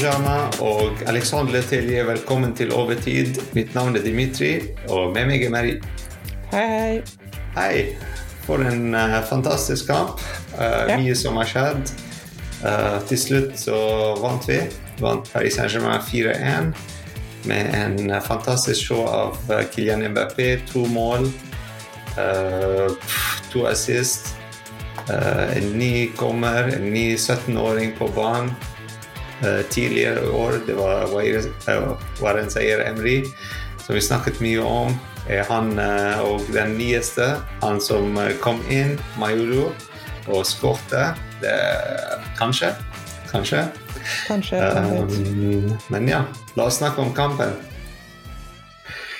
Jama og Alexandre Letellier. Velkommen til Overtid. Mitt navn er Dimitri, og med meg er Mary. Hei, hei. Hei. For en uh, fantastisk kamp. Uh, ja. Mye som har skjedd. Uh, til slutt så vant vi. Vant Paris Saint-Germain 4-1 med en fantastisk show av Kylian Mbappé. To mål, to assist. en ny kommer, en ny 17-åring på banen. Tidligere i år det var, var en seier Emry, som vi snakket mye om er han eh, og den nyeste, han som eh, kom inn, Mayuru, og skårte. Kanskje. Kanskje. Kanskje. Um, men ja, la oss snakke om kampen.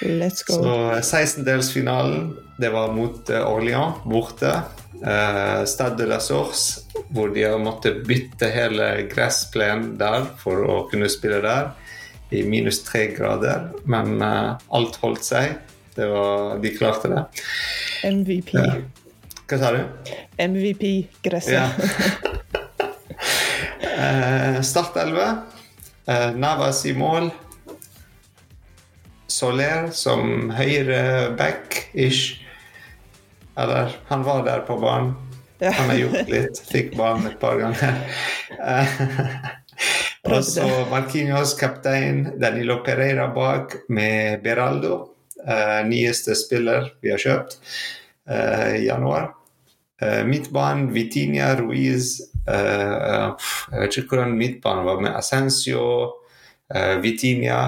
Let's go. Så 16-delsfinalen, det var mot Orléans, borte. Uh, Stade de la Source, hvor de har måttet bytte hele gressplenen der for å kunne spille der, i minus tre grader. Men uh, alt holdt seg. Var, de klarte det. MVP. Uh, Hva sa du? MVP-gresset. Ja. eh, Startelve. Uh, Navas i mål. Soler som høyre back-ish. Eller, han var der på banen. Ja. Han har gjort litt. Fikk ballen et par ganger. Og så Marquinhos kaptein. Danilo Pereira bak med Beraldo uh, nyeste spiller vi har kjøpt uh, i januar. Uh, midtbanen Vitinia Ruiz Jeg vet ikke hvordan midtbanen var, med Ascencio, Vitinia.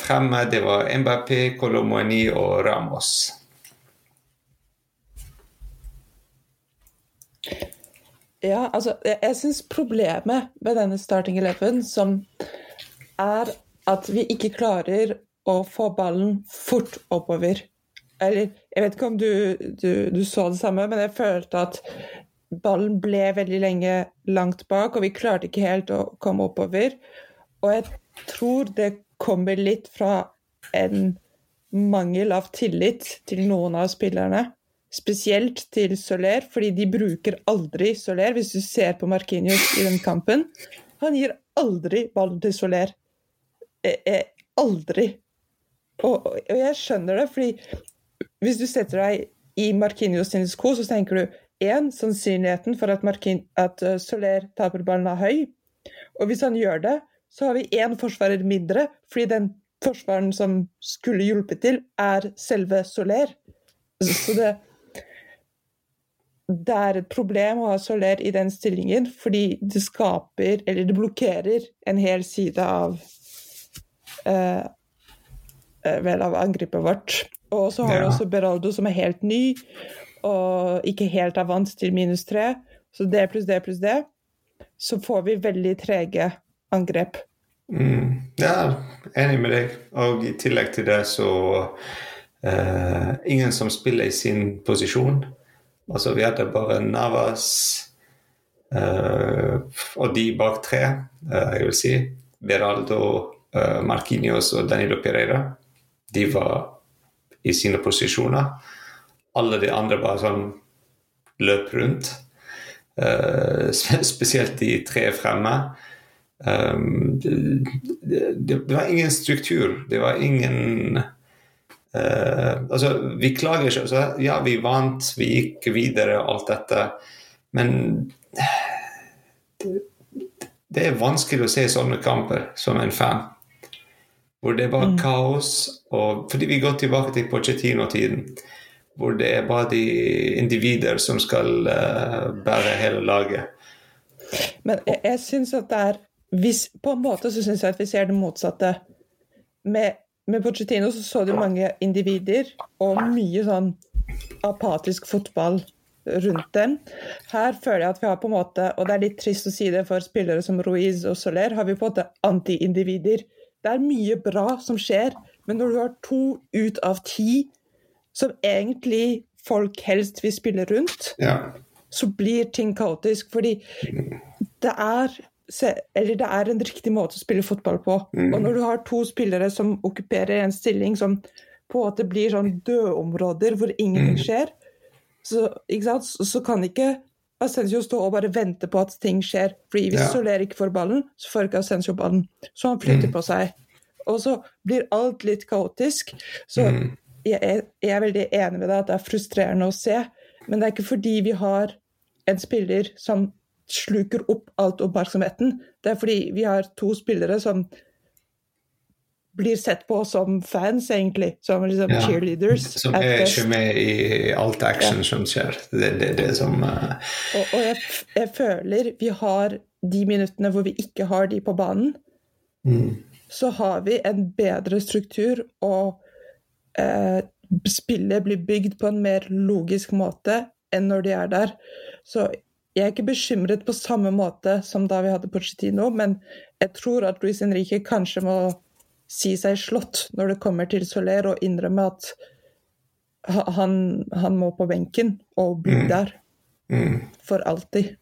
Fremme det var Mbappé, Colomoni og Ramos. Ja, altså, jeg, jeg syns problemet med denne starting eleven, som er at vi ikke klarer å få ballen fort oppover. Eller jeg vet ikke om du, du, du, så det samme, men jeg følte at ballen ble veldig lenge langt bak, og vi klarte ikke helt å komme oppover. Og jeg tror det kommer litt fra en mangel av tillit til noen av spillerne. Spesielt til Soler, fordi de bruker aldri Soler. Hvis du ser på Markinius i den kampen, han gir aldri ballen til Soler. Eh, eh, aldri. Og, og, jeg skjønner det, fordi hvis du setter deg i Marquinhos sin sko, så tenker du én, sannsynligheten for at, Markin, at uh, Soler taper ballen er høy. Og hvis han gjør det, så har vi én forsvarer mindre, fordi den forsvaren som skulle hjulpet til, er selve Soler. Så det, det er et problem å ha Soler i den stillingen, fordi det skaper, eller det blokkerer, en hel side av uh, Eh, vel av angrepet vårt. Og så har ja. du også Beraldo som er helt ny, og ikke helt er vant til minus tre. Så det pluss det pluss det, så får vi veldig trege angrep. Mm. Ja, enig med deg. Og i tillegg til det så eh, Ingen som spiller i sin posisjon. Altså vi hadde bare Navas uh, og de bak tre, uh, jeg vil si. Beraldo, Marquinhos og Danilo Pereira de var i sine posisjoner. Alle de andre bare sånn løp rundt. Uh, spesielt de tre fremme. Um, det, det, det, var ingen struktur. Det var ingen uh, Altså, vi klager ikke. Altså, ja, vi vant, vi gikk videre, alt dette. Men det, det er vanskelig å se sånne kamper som en fan hvor det var mm. kaos. Og, fordi vi går tilbake til Pochettino-tiden, hvor det er bare de individer som skal uh, bære hele laget. Men jeg, jeg syns at det er hvis, På en måte så syns jeg at vi ser det motsatte. Med, med Pochettino så så du mange individer og mye sånn apatisk fotball rundt dem. Her føler jeg at vi har på en måte, og det er litt trist å si det for spillere som Ruiz og Soler, har vi på en måte anti-individer det er mye bra som skjer, men når du har to ut av ti som egentlig folk helst vil spille rundt, ja. så blir ting kaotisk. Fordi det er, eller det er en riktig måte å spille fotball på. Mm. Og når du har to spillere som okkuperer en stilling som på en måte blir sånn dødområder hvor ingenting mm. skjer, så, så, så kan ikke Ascencio stå og bare vente på at ting skjer. Fordi hvis Ja. Soler ikke får ballen, så får ikke Ascencio ballen. Så han flytter Mm. på seg. Og så blir alt litt kaotisk. Så Mm. jeg, er, jeg er veldig enig med deg at det er frustrerende å se, men det er ikke fordi vi har en spiller som sluker opp alt oppmerksomheten. Det er fordi vi har to spillere som blir sett på som fans, egentlig. Som liksom Ja. cheerleaders. Som er ikke med i alt action som skjer. Det er det, det som uh... Og, og jeg, jeg føler vi har de minuttene hvor vi ikke har de på banen, mm. så har vi en bedre struktur, og eh, spillet blir bygd på en mer logisk måte enn når de er der. Så jeg er ikke bekymret på samme måte som da vi hadde Pochettino, men jeg tror at Luis Henrique kanskje må si seg slått når det kommer til Soler, og innrømme at han, han må på benken og bli Mm. der Mm. for alltid.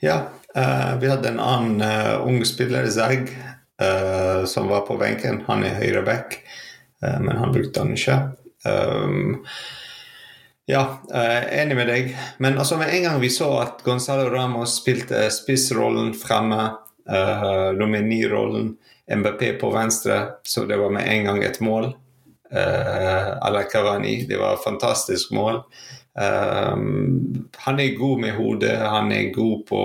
Ja, uh, vi hadde en annen uh, ung spiller, Zag, uh, som var på benken. Han er høyreback, uh, men han brukte han ikke. Um, ja, eh, enig med deg. Men altså, med en gang vi så at Gonzalo Ramos spilte spissrollen fremme, uh, nummer ni-rollen, MBP på venstre, så det var med en gang et mål. Uh, Ala Cavani. Det var et fantastisk mål. Um, han er god med hodet, han er god på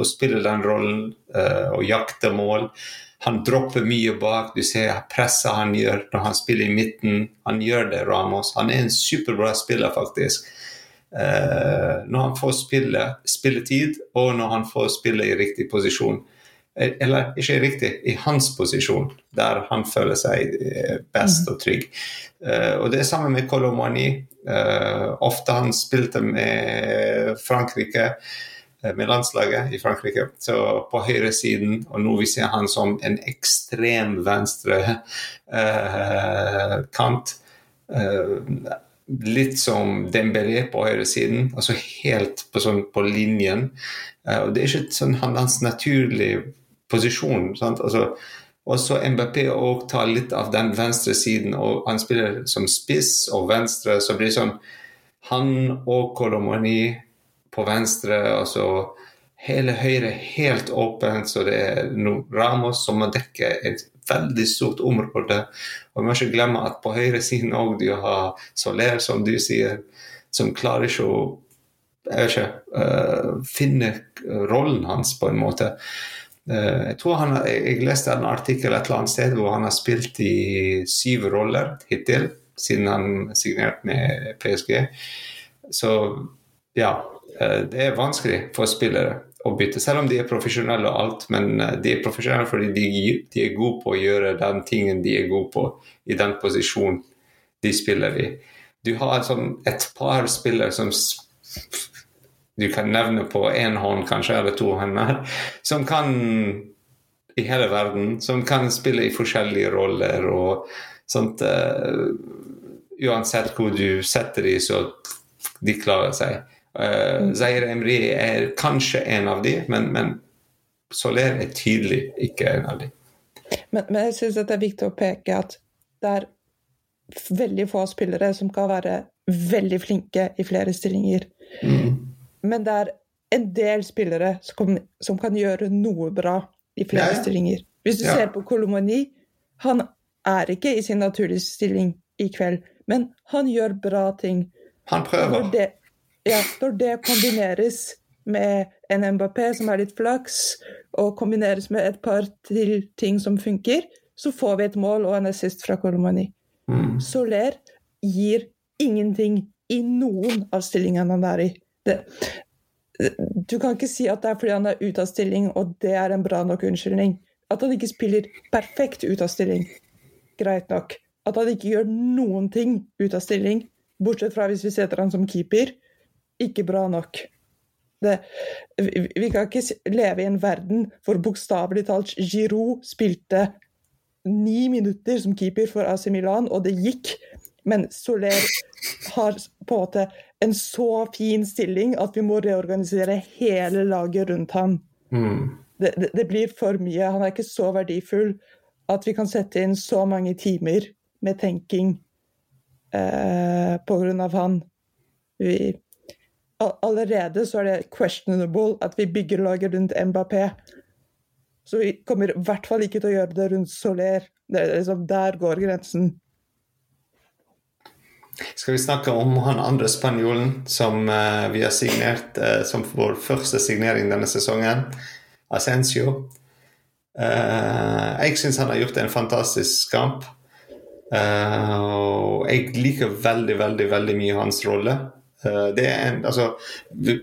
å spille den rollen uh, og jakte mål. Han dropper mye bak. Du ser presset han gjør når han spiller i midten. Han gjør det, Ramos. Han er en superbra spiller, faktisk. Uh, når han får spille, spilletid, og når han får spille i riktig posisjon. Eh, Eller ikke riktig, i hans posisjon, der han føler seg eh, best og trygg. Uh, og det er sammen med Colomani. Uh, ofte han spilte med Frankrike, med landslaget i Frankrike, så på høyresiden. Og nå vi ser han som en ekstrem venstre eh, kant. litt som Dembélé på høyresiden, altså helt på, sånn, på linjen. og det er ikke sånn hans naturlige posisjon. Sant? Altså, også MBP også tar litt av den venstre siden, og han spiller som spiss og venstre. Så blir det sånn han og Kolomani på venstre, og så hele høyre helt åpent, så det er no Ramos som må dekke et veldig stort område. Og vi må ikke glemme at på høyre siden òg du har Soler, som du sier, som klarer ikke å ikke, uh, finne rollen hans på en måte. Uh, jeg tror han, jeg leste en artikkel et eller annet sted hvor han har spilt i syv roller hittil, siden han signerte med PSG. Så ja, det er vanskelig for spillere å bytte, selv om de er profesjonelle og alt. Men de er profesjonelle fordi de, de er gode på å gjøre den tingen de er gode på i den posisjonen de spiller i. Du har sånn et par spillere som du kan nevne på én hånd, kanskje, eller to hender, som kan i hele verden, som kan spille i forskjellige roller og sånt. Uh, uansett hvor du setter dem, så de klarer seg. Uh, Zaire Emri er kanskje en av de, men, men Soler er tydelig ikke en av de. Men, men jeg syns det er viktig å peke at det er veldig få spillere som kan være veldig flinke i flere stillinger. Mm. Men det er en del spillere som kan, som kan gjøre noe bra i flere Ja, ja. stillinger. Hvis du Ja. ser på Kolomoni, han er ikke i sin naturlige stilling i kveld, men han gjør bra ting. Han prøver. det, ja, når det kombineres med en Mbappé som er litt flaks, og kombineres med et par til ting som funker, så får vi et mål og en assist fra Kolomani. Mm. Soler gir ingenting i noen av stillingene han er i. Det, du kan ikke si at det er fordi han er ute av stilling, og det er en bra nok unnskyldning. At han ikke spiller perfekt ut av stilling, greit nok. At han ikke gjør noen ting ut av stilling, bortsett fra hvis vi setter han som keeper, ikke bra nok. Det, vi, vi kan ikke leve i en verden hvor bokstavelig talt Giroud spilte ni minutter som keeper for AC Milan, og det gikk. Men Soler har på en måte en så fin stilling at vi må reorganisere hele laget rundt ham. Mm. Det, det, det blir for mye. Han er ikke så verdifull at vi kan sette inn så mange timer med tenking eh, av han. Vi, allerede så er det questionable at vi bygger laget rundt Mbappé. Så vi kommer i hvert fall ikke til å gjøre det rundt Soler. Det liksom, der går grensen. Skal vi snakke om han andre spanjolen som uh, vi har signert uh, som vår første signering denne sesongen? Ascencio. Uh, jeg syns han har gjort en fantastisk kamp. og jeg liker veldig, veldig, veldig mye hans rolle. Det er altså,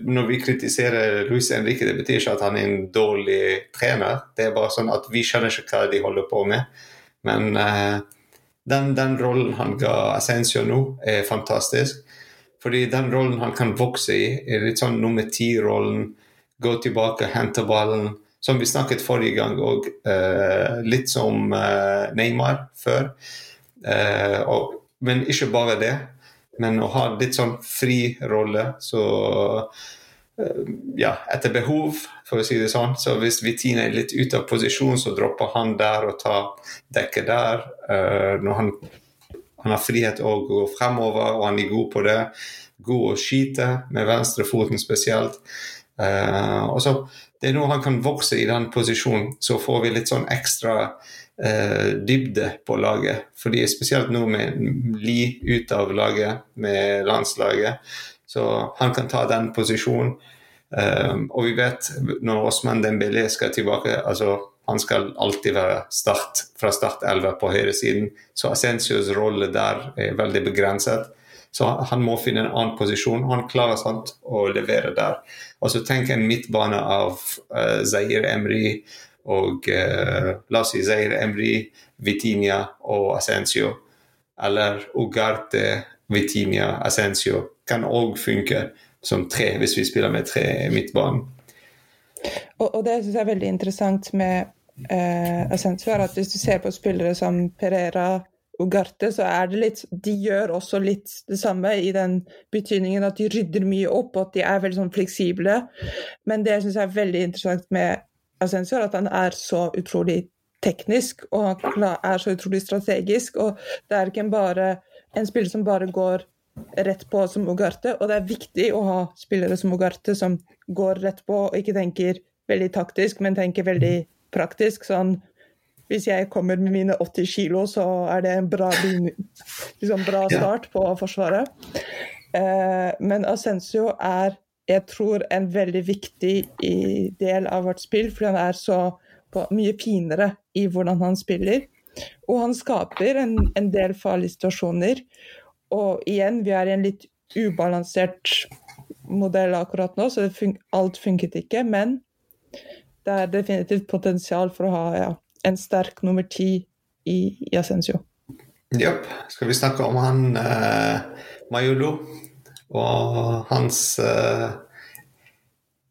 når vi kritiserer Luis Henrique, det betyr ikke at han er en dårlig trener. Det er bare sånn at vi skjønner ikke hva de holder på med. Men den, den, rollen han ga Ascencio nå, er fantastisk. Fordi den rollen han kan vokse i, er litt sånn nummer ti-rollen. Gå tilbake, hente ballen. Som vi snakket forrige gang òg, uh, litt som Neymar før. Men ikke bare det, men å ha litt sånn fri rolle. Så ja, etter behov, for å si det sånn. Så hvis Vitine er litt ute av posisjon, så dropper han der og tar dekket der. Uh, når han, han, har frihet å gå fremover, og han er god på det. God å skyte, med venstrefoten spesielt. Uh, og så Det er nå han kan vokse i den posisjonen, så får vi litt sånn ekstra dybde på laget. Fordi spesielt nå med Li ut av laget, med landslaget så han kan ta den posisjonen. Um, og vi vet når Osman Dembélé skal tilbake altså Han skal alltid være start fra start 11 på høyresiden. Så Asensios rolle der er veldig begrenset. Så han må finne en annen posisjon. Han klarer sant å levere der. Og så tenk en midtbane av uh, Zaire Emry og eh, la oss si Zaire Emry, Vitinia og Asensio. Eller Ugarte, Vitinia, Asensio kan òg funke som tre, hvis vi spiller med tre midtbanen. Og, og det syns jeg er veldig interessant med eh, Asensio, er at hvis du ser på spillere som Perera og Garte, så er det litt De gjør også litt det samme i den betydningen at de rydder mye opp, og at de er veldig sånn fleksible. Men det syns jeg er veldig interessant med Asensio, er at han er så utrolig teknisk og er så utrolig strategisk. Og det er ikke bare en spiller som bare går rett på som Ugarte, og det er viktig å ha spillere som Ugarte som går rett på og ikke tenker veldig taktisk, men tenker veldig praktisk. sånn hvis jeg kommer med mine 80 kilo, så er det en bra, liksom bra start på Forsvaret. Eh, men Ascencio er, jeg tror, en veldig viktig del av vårt spill, fordi han er så mye finere i hvordan han spiller. Og han skaper en, en del farlige situasjoner. Og igjen, vi er i en litt ubalansert modell akkurat nå, så fun alt funket ikke. Men det er definitivt potensial for å ha ja, en sterk nummer ti i, i Ascencio. Jepp. Skal vi snakke om han eh, Mayolo og hans uh,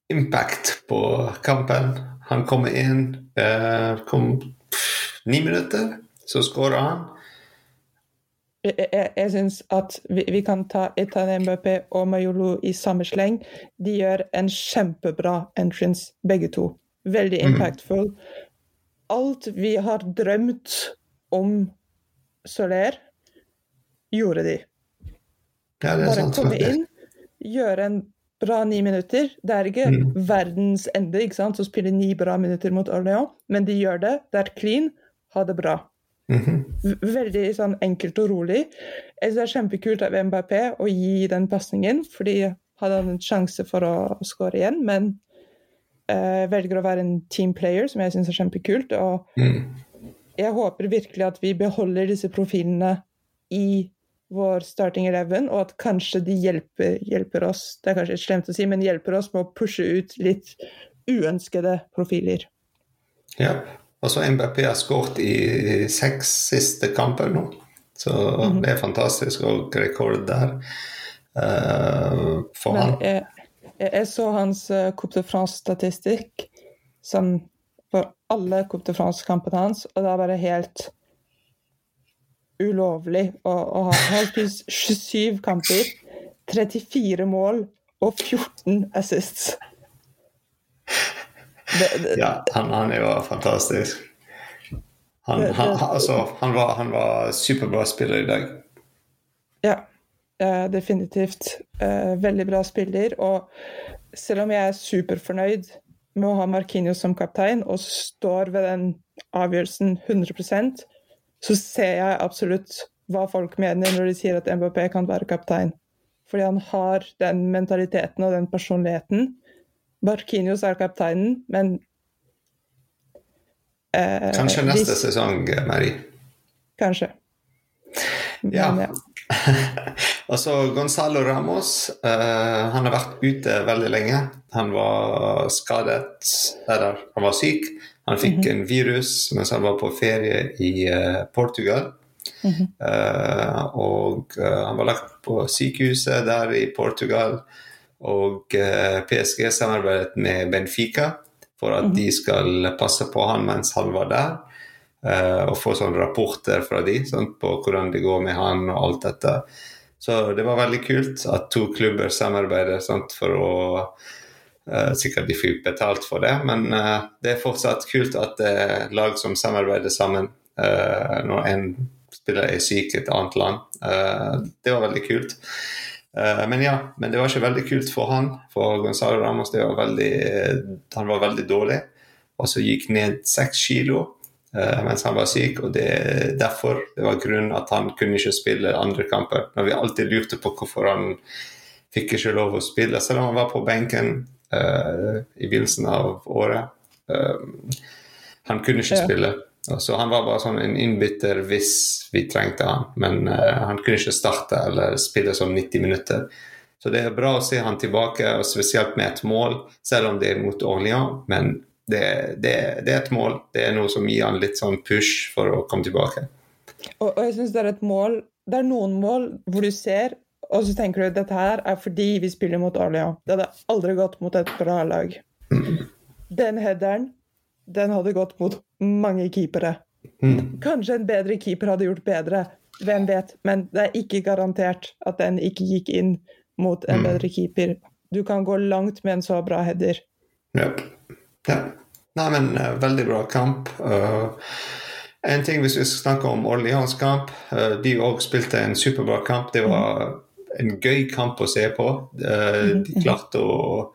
impact på kampen? Han kommer inn, uh, kom ni minutter, så skårer han jeg, jeg, jeg syns at vi, vi, kan ta Etan MBP og Mayolo i samme sleng. De gjør en kjempebra entrance, begge to. Veldig impactful. Mm. Alt vi har drømt om Soler, gjorde de. Ja, Bare komme inn, gjøre en bra ni minutter. Det er ikke mm. verdens ende ikke sant, å spille ni bra minutter mot Orléans, men de gjør det. Det er clean. Ha det bra. Mm Veldig sånn enkelt og rolig. Jeg synes Det er kjempekult av MBP å gi den pasningen, fordi hadde han en sjanse for å skåre igjen, men uh, velger å være en team player, som jeg syns er kjempekult. Og mm. jeg håper virkelig at vi beholder disse profilene i vår starting eleven, og at kanskje de hjelper, hjelper oss det er kanskje slemt å si, men hjelper oss med å pushe ut litt uønskede profiler. Ja, Altså MBP har skåret i seks siste kamper nå. Så mm. det er fantastisk og rekord der uh, for Men, han. Jeg, jeg, så hans uh, Coupe de France-statistikk som for alle Coupe de France-kampene hans, og det er bare helt ulovlig å, å ha. Han 27 kamper, 34 mål og 14 assists. Det, det, ja, han, han, er jo fantastisk. Han, han, altså, han, var, han var superbra spiller i dag. Ja. definitivt eh, veldig bra spiller. Og selv om jeg er superfornøyd med å ha Marquinhos som kaptein, og står ved den avgjørelsen 100 så ser jeg absolutt hva folk mener når de sier at MBP kan være kaptein. Fordi han har den mentaliteten og den personligheten. Barkinios er kapteinen, men eh, Kanskje neste hvis, sesong, Mary. Kanskje. Men, ja. ja. altså Gonzalo Ramos Eh, han har vært ute veldig lenge. Han var skadet, eller han var syk. Han fikk -hmm. en virus mens han var på ferie i uh, Portugal. Mm -hmm. uh, og han var lagt på sykehuset der i Portugal. Og PSG samarbeidet med Benfica for at mm -hmm. de skal passe på han mens han var der. Uh, og få sånne rapporter fra de sånn, på hvordan det går med han og alt dette. Så det var veldig kult at to klubber samarbeider sånn, for å uh, Sikkert de fikk betalt for det, men uh, det er fortsatt kult at det er lag som samarbeider sammen når en spiller er syk i et annet land. det var veldig kult. men ja, men det var ikke veldig kult for han. For Gonzalo Ramos var veldig, han var veldig dårlig. Og så gikk ned seks kilo mens han var syk. og det er derfor det var grunnen at han kunne ikke spille andre kamper. Når vi alltid lurte på hvorfor han fikk ikke lov å spille, selv om han var på benken i begynnelsen av året. Uh, han kunne ikke spille. Så han var bare sånn en innbytter hvis vi trengte han. Men han kunne ikke starte eller spille sånn 90 minutter. Så det er bra å se han tilbake, og spesielt med et mål, selv om det er mot Orléans. Men det, det, det, er et mål. Det er noe som gir han litt sånn push for å komme tilbake. Og, og jeg synes det er et mål Det er noen mål hvor du ser, og så tenker du at dette her er fordi vi spiller mot Orléans. Det hadde aldri gått mot et bra lag. Den headeren, den hadde gått mot mange keepere. Kanskje en bedre keeper hadde gjort bedre, hvem vet. Men det er ikke garantert at den ikke gikk inn mot en mm. bedre keeper. Du kan gå langt med en så bra header. Ja. ja. Nei, men uh, veldig bra kamp. Uh, en ting hvis vi skal snakke om Orleans kamp. Uh, de òg spilte en superbra kamp. Det var en gøy kamp å se på. Mhm. de klarte å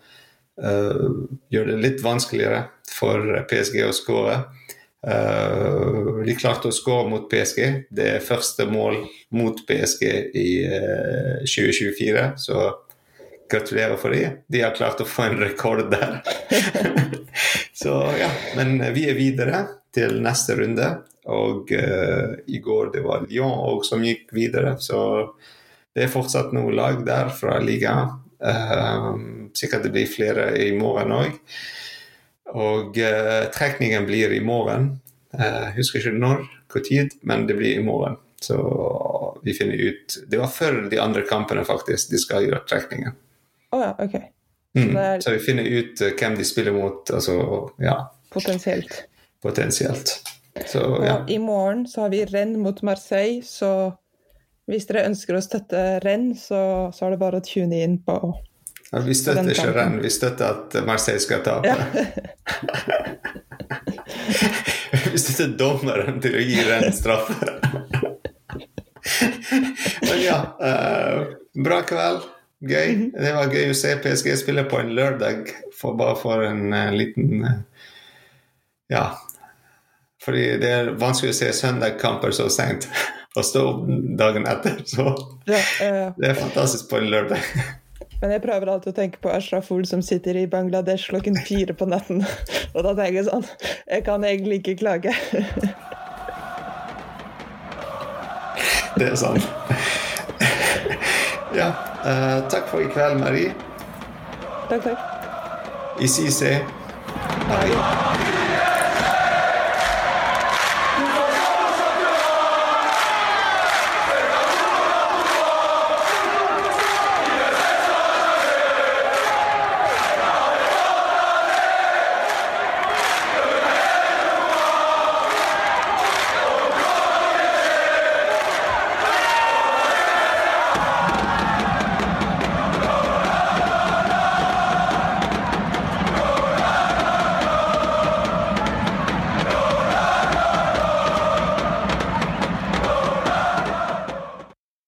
gjøre det litt vanskeligere for PSG å skåre. de klarte å skåre mot PSG. Det er første mål mot PSG i 2024. Så gratulerer for dem. De har klart å få en rekord der. Så ja, men vi er videre til neste runde. Og uh, i går det var Lyon òg som gikk videre, så det er fortsatt noen lag der fra ligaen. Uh, sikkert det blir flere i morgen òg. Og uh, trekningen blir i morgen. Jeg husker ikke når, hvor tid, men det blir i morgen. Så vi finner ut Det var før de andre kampene, faktisk, de skal gjøre trekningen. Oh, ja, ok. Så, mm. er... så, vi finner ut uh, hvem de spiller mot. Altså, ja. Potensielt. Potensielt. Så, ja. Og i morgen så har vi renn mot Marseille, så hvis dere ønsker å støtte renn, så, så er det bare å tune inn på ja, Vi støtter ikke renn, vi støtter at Marseille skal tape. Ja. vi støtter dommeren til å gi renn straffe. Men ja, uh, bra kveld. Gøy. Mhm. Det var gøy å se PSG spille på en lørdag, for bare for en uh, liten uh, Ja. Fordi det er vanskelig å se søndagskamper så seint og stå opp dagen etter. Så ja, uh, det er fantastisk på en lørdag. Men jeg prøver alltid å tenke på Ashraf Ohl som sitter i Bangladesh klokken fire på natten. Og da tenker jeg sånn Jeg kan egentlig ikke klage. Det er sant. Ja. Uh, takk for i kveld, Marie. Takk, takk. Ici c'est Marie.